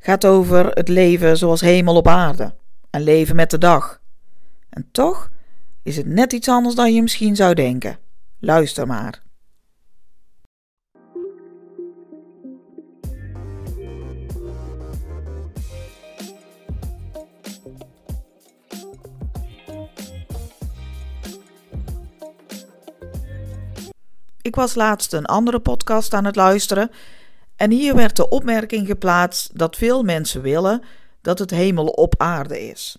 gaat over het leven zoals hemel op aarde en leven met de dag. En toch is het net iets anders dan je misschien zou denken. Luister maar. Ik was laatst een andere podcast aan het luisteren en hier werd de opmerking geplaatst dat veel mensen willen dat het hemel op aarde is.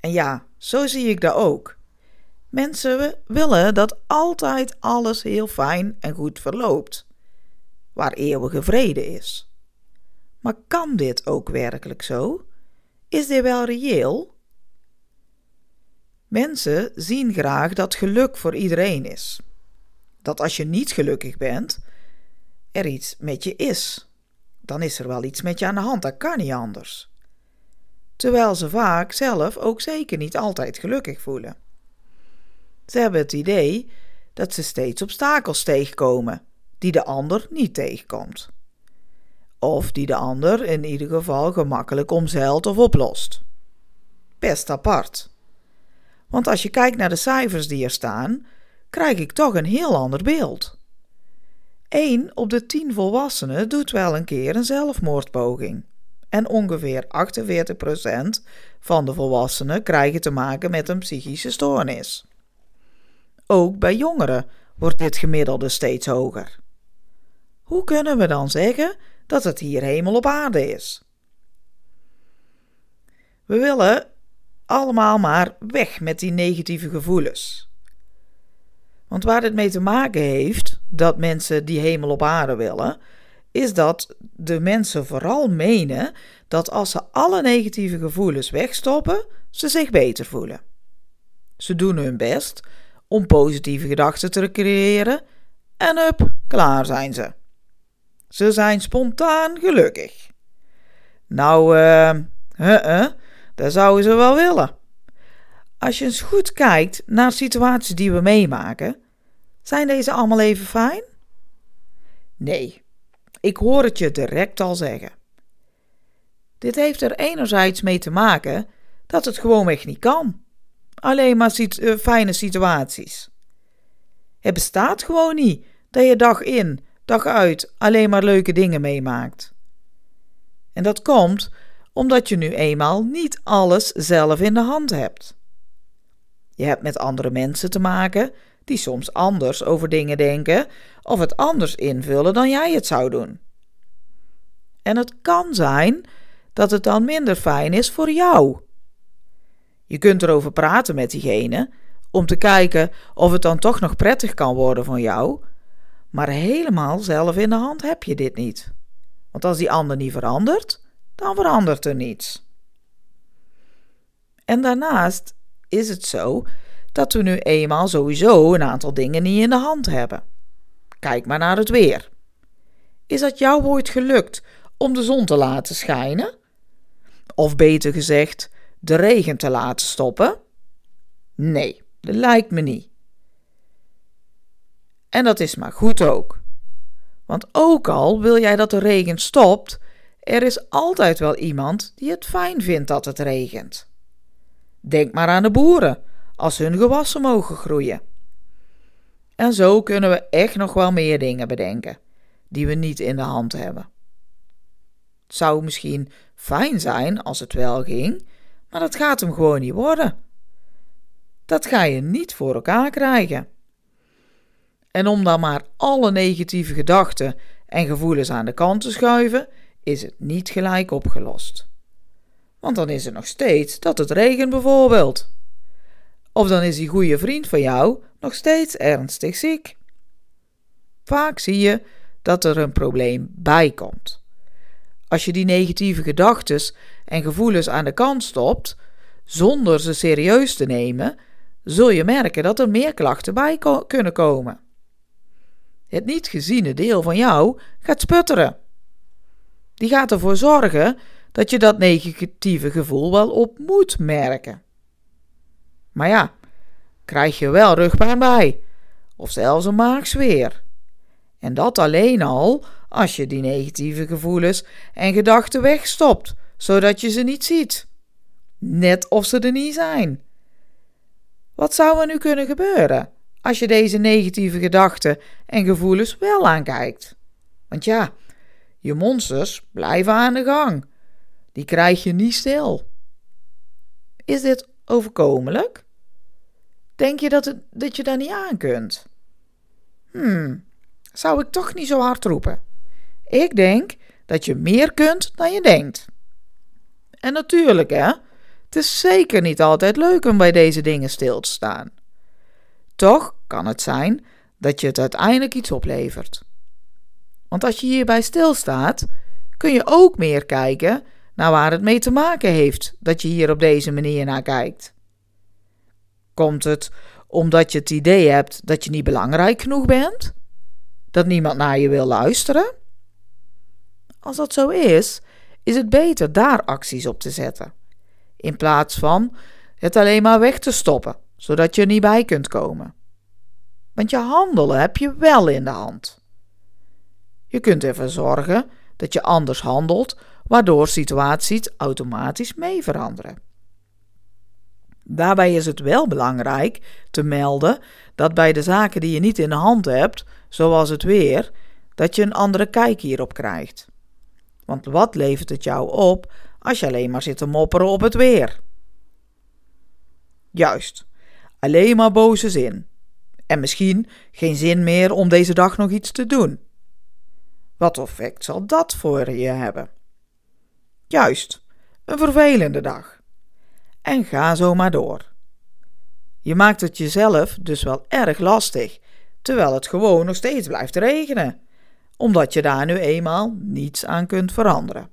En ja, zo zie ik dat ook. Mensen willen dat altijd alles heel fijn en goed verloopt, waar eeuwige vrede is. Maar kan dit ook werkelijk zo? Is dit wel reëel? Mensen zien graag dat geluk voor iedereen is. Dat als je niet gelukkig bent, er iets met je is. Dan is er wel iets met je aan de hand, dat kan niet anders. Terwijl ze vaak zelf ook zeker niet altijd gelukkig voelen. Ze hebben het idee dat ze steeds obstakels tegenkomen die de ander niet tegenkomt. Of die de ander in ieder geval gemakkelijk omzeilt of oplost. Best apart. Want als je kijkt naar de cijfers die er staan, krijg ik toch een heel ander beeld. 1 op de 10 volwassenen doet wel een keer een zelfmoordpoging. En ongeveer 48% van de volwassenen krijgen te maken met een psychische stoornis. Ook bij jongeren wordt dit gemiddelde steeds hoger. Hoe kunnen we dan zeggen dat het hier hemel op aarde is? We willen allemaal maar weg met die negatieve gevoelens. Want waar het mee te maken heeft dat mensen die hemel op aarde willen, is dat de mensen vooral menen dat als ze alle negatieve gevoelens wegstoppen, ze zich beter voelen. Ze doen hun best om positieve gedachten te creëren en up, klaar zijn ze. Ze zijn spontaan gelukkig. Nou, eh, uh, uh, dat zouden ze wel willen. Als je eens goed kijkt naar situaties die we meemaken, zijn deze allemaal even fijn? Nee, ik hoor het je direct al zeggen. Dit heeft er enerzijds mee te maken dat het gewoonweg niet kan. Alleen maar uh, fijne situaties. Het bestaat gewoon niet dat je dag in, dag uit alleen maar leuke dingen meemaakt. En dat komt omdat je nu eenmaal niet alles zelf in de hand hebt. Je hebt met andere mensen te maken die soms anders over dingen denken of het anders invullen dan jij het zou doen. En het kan zijn dat het dan minder fijn is voor jou. Je kunt erover praten met diegene om te kijken of het dan toch nog prettig kan worden van jou, maar helemaal zelf in de hand heb je dit niet. Want als die ander niet verandert, dan verandert er niets. En daarnaast is het zo dat we nu eenmaal sowieso een aantal dingen niet in de hand hebben. Kijk maar naar het weer. Is dat jou ooit gelukt om de zon te laten schijnen? Of beter gezegd, de regen te laten stoppen? Nee, dat lijkt me niet. En dat is maar goed ook. Want ook al wil jij dat de regen stopt, er is altijd wel iemand die het fijn vindt dat het regent. Denk maar aan de boeren als hun gewassen mogen groeien. En zo kunnen we echt nog wel meer dingen bedenken die we niet in de hand hebben. Het zou misschien fijn zijn als het wel ging, maar dat gaat hem gewoon niet worden. Dat ga je niet voor elkaar krijgen. En om dan maar alle negatieve gedachten en gevoelens aan de kant te schuiven, is het niet gelijk opgelost. Want dan is het nog steeds dat het regent bijvoorbeeld. Of dan is die goede vriend van jou nog steeds ernstig ziek. Vaak zie je dat er een probleem bij komt. als je die negatieve gedachten en gevoelens aan de kant stopt, zonder ze serieus te nemen, zul je merken dat er meer klachten bij kunnen komen. Het niet geziene deel van jou gaat sputteren. Die gaat ervoor zorgen dat je dat negatieve gevoel wel op moet merken. Maar ja, krijg je wel rugpijn bij, of zelfs een maagzweer. En dat alleen al als je die negatieve gevoelens en gedachten wegstopt, zodat je ze niet ziet. Net of ze er niet zijn. Wat zou er nu kunnen gebeuren als je deze negatieve gedachten en gevoelens wel aankijkt? Want ja, je monsters blijven aan de gang. Die krijg je niet stil. Is dit overkomelijk? Denk je dat, het, dat je daar niet aan kunt? Hmm, zou ik toch niet zo hard roepen. Ik denk dat je meer kunt dan je denkt. En natuurlijk, hè, het is zeker niet altijd leuk om bij deze dingen stil te staan. Toch kan het zijn dat je het uiteindelijk iets oplevert. Want als je hierbij stilstaat, kun je ook meer kijken naar waar het mee te maken heeft dat je hier op deze manier naar kijkt. Komt het omdat je het idee hebt dat je niet belangrijk genoeg bent? Dat niemand naar je wil luisteren? Als dat zo is, is het beter daar acties op te zetten, in plaats van het alleen maar weg te stoppen, zodat je er niet bij kunt komen. Want je handelen heb je wel in de hand. Je kunt ervoor zorgen dat je anders handelt, waardoor situaties automatisch mee veranderen. Daarbij is het wel belangrijk te melden dat bij de zaken die je niet in de hand hebt, zoals het weer, dat je een andere kijk hierop krijgt. Want wat levert het jou op als je alleen maar zit te mopperen op het weer? Juist, alleen maar boze zin. En misschien geen zin meer om deze dag nog iets te doen. Wat effect zal dat voor je hebben? Juist, een vervelende dag. En ga zo maar door. Je maakt het jezelf dus wel erg lastig, terwijl het gewoon nog steeds blijft regenen omdat je daar nu eenmaal niets aan kunt veranderen.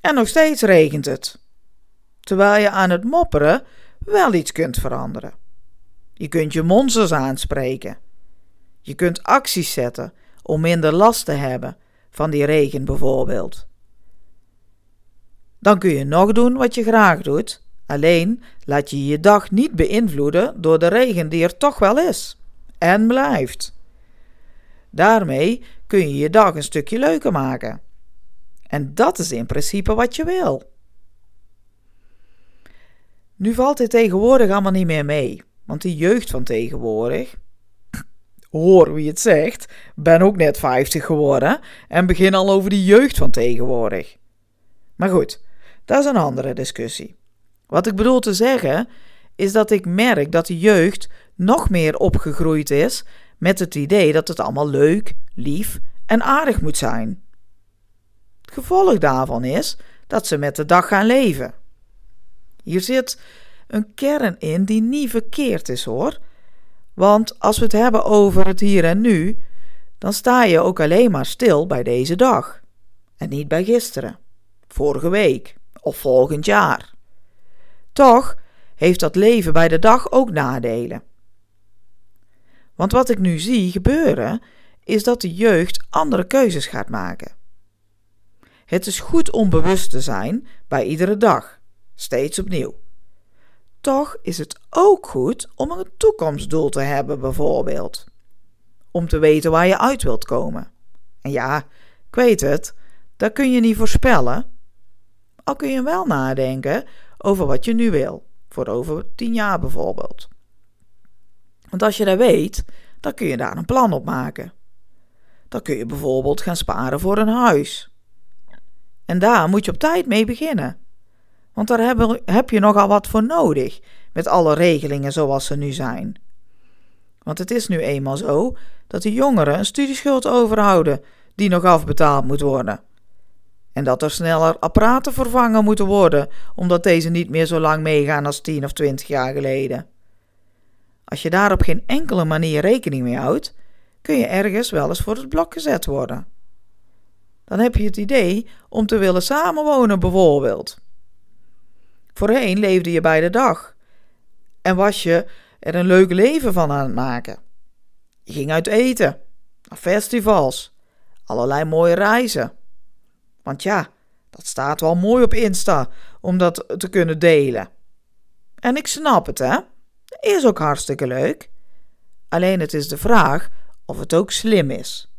En nog steeds regent het, terwijl je aan het mopperen wel iets kunt veranderen. Je kunt je monsters aanspreken. Je kunt acties zetten om minder last te hebben van die regen bijvoorbeeld. Dan kun je nog doen wat je graag doet, alleen laat je je dag niet beïnvloeden door de regen die er toch wel is en blijft. Daarmee kun je je dag een stukje leuker maken. En dat is in principe wat je wil. Nu valt dit tegenwoordig allemaal niet meer mee, want de jeugd van tegenwoordig, hoor wie het zegt, ben ook net 50 geworden en begin al over de jeugd van tegenwoordig. Maar goed, dat is een andere discussie. Wat ik bedoel te zeggen is dat ik merk dat de jeugd nog meer opgegroeid is met het idee dat het allemaal leuk, lief en aardig moet zijn. Het gevolg daarvan is dat ze met de dag gaan leven. Hier zit een kern in die niet verkeerd is hoor. Want als we het hebben over het hier en nu, dan sta je ook alleen maar stil bij deze dag. En niet bij gisteren, vorige week of volgend jaar. Toch heeft dat leven bij de dag ook nadelen. Want wat ik nu zie gebeuren, is dat de jeugd andere keuzes gaat maken. Het is goed om bewust te zijn bij iedere dag, steeds opnieuw. Toch is het ook goed om een toekomstdoel te hebben, bijvoorbeeld. Om te weten waar je uit wilt komen. En ja, ik weet het, dat kun je niet voorspellen. Al kun je wel nadenken over wat je nu wil, voor over tien jaar bijvoorbeeld. Want als je dat weet, dan kun je daar een plan op maken. Dan kun je bijvoorbeeld gaan sparen voor een huis. En daar moet je op tijd mee beginnen. Want daar heb je nogal wat voor nodig, met alle regelingen zoals ze nu zijn. Want het is nu eenmaal zo dat de jongeren een studieschuld overhouden die nog afbetaald moet worden. En dat er sneller apparaten vervangen moeten worden, omdat deze niet meer zo lang meegaan als 10 of 20 jaar geleden. Als je daar op geen enkele manier rekening mee houdt, kun je ergens wel eens voor het blok gezet worden. dan heb je het idee om te willen samenwonen bijvoorbeeld. Voorheen leefde je bij de dag en was je er een leuk leven van aan het maken. Je ging uit eten, naar festivals, allerlei mooie reizen. Want ja, dat staat wel mooi op Insta om dat te kunnen delen. En ik snap het, hè? Is ook hartstikke leuk. Alleen het is de vraag of het ook slim is.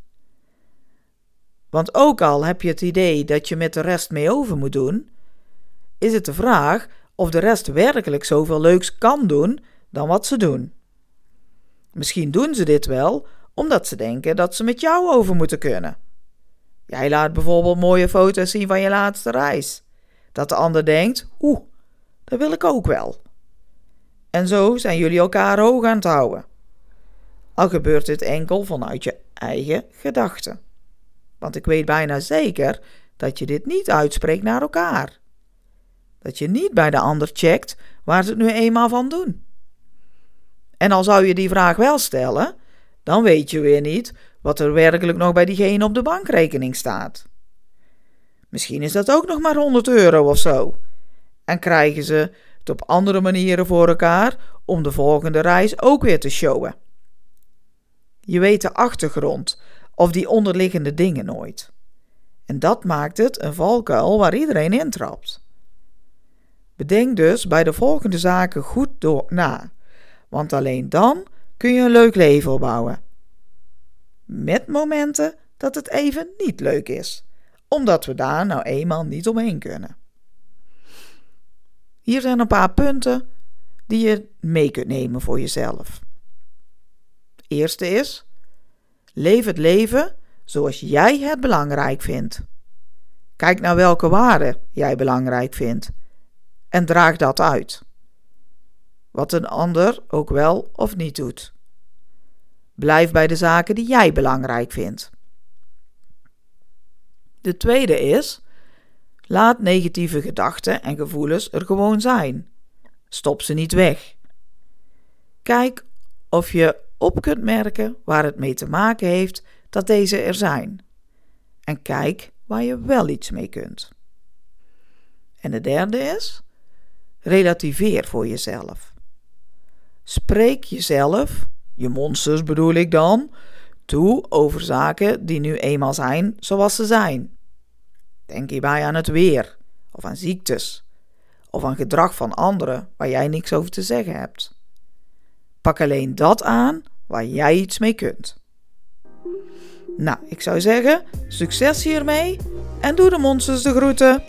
Want ook al heb je het idee dat je met de rest mee over moet doen, is het de vraag of de rest werkelijk zoveel leuks kan doen dan wat ze doen. Misschien doen ze dit wel omdat ze denken dat ze met jou over moeten kunnen. Jij laat bijvoorbeeld mooie foto's zien van je laatste reis. Dat de ander denkt: oeh, dat wil ik ook wel. En zo zijn jullie elkaar hoog aan het houden. Al gebeurt dit enkel vanuit je eigen gedachten. Want ik weet bijna zeker dat je dit niet uitspreekt naar elkaar. Dat je niet bij de ander checkt waar ze het nu eenmaal van doen. En al zou je die vraag wel stellen, dan weet je weer niet wat er werkelijk nog bij diegene op de bankrekening staat. Misschien is dat ook nog maar 100 euro of zo. En krijgen ze het op andere manieren voor elkaar om de volgende reis ook weer te showen. Je weet de achtergrond of die onderliggende dingen nooit. En dat maakt het een valkuil waar iedereen intrapt. Bedenk dus bij de volgende zaken goed door na, want alleen dan kun je een leuk leven opbouwen. Met momenten dat het even niet leuk is, omdat we daar nou eenmaal niet omheen kunnen. Hier zijn een paar punten die je mee kunt nemen voor jezelf. Eerste is: leef het leven zoals jij het belangrijk vindt. Kijk naar welke waarden jij belangrijk vindt en draag dat uit. Wat een ander ook wel of niet doet. Blijf bij de zaken die jij belangrijk vindt. De tweede is: laat negatieve gedachten en gevoelens er gewoon zijn. Stop ze niet weg. Kijk of je op kunt merken waar het mee te maken heeft dat deze er zijn. En kijk waar je wel iets mee kunt. En de derde is: relativeer voor jezelf. Spreek jezelf, je monsters bedoel ik dan, toe over zaken die nu eenmaal zijn zoals ze zijn. Denk hierbij aan het weer, of aan ziektes, of aan gedrag van anderen waar jij niks over te zeggen hebt. Pak alleen dat aan waar jij iets mee kunt. Nou, ik zou zeggen, succes hiermee en doe de monsters de groeten.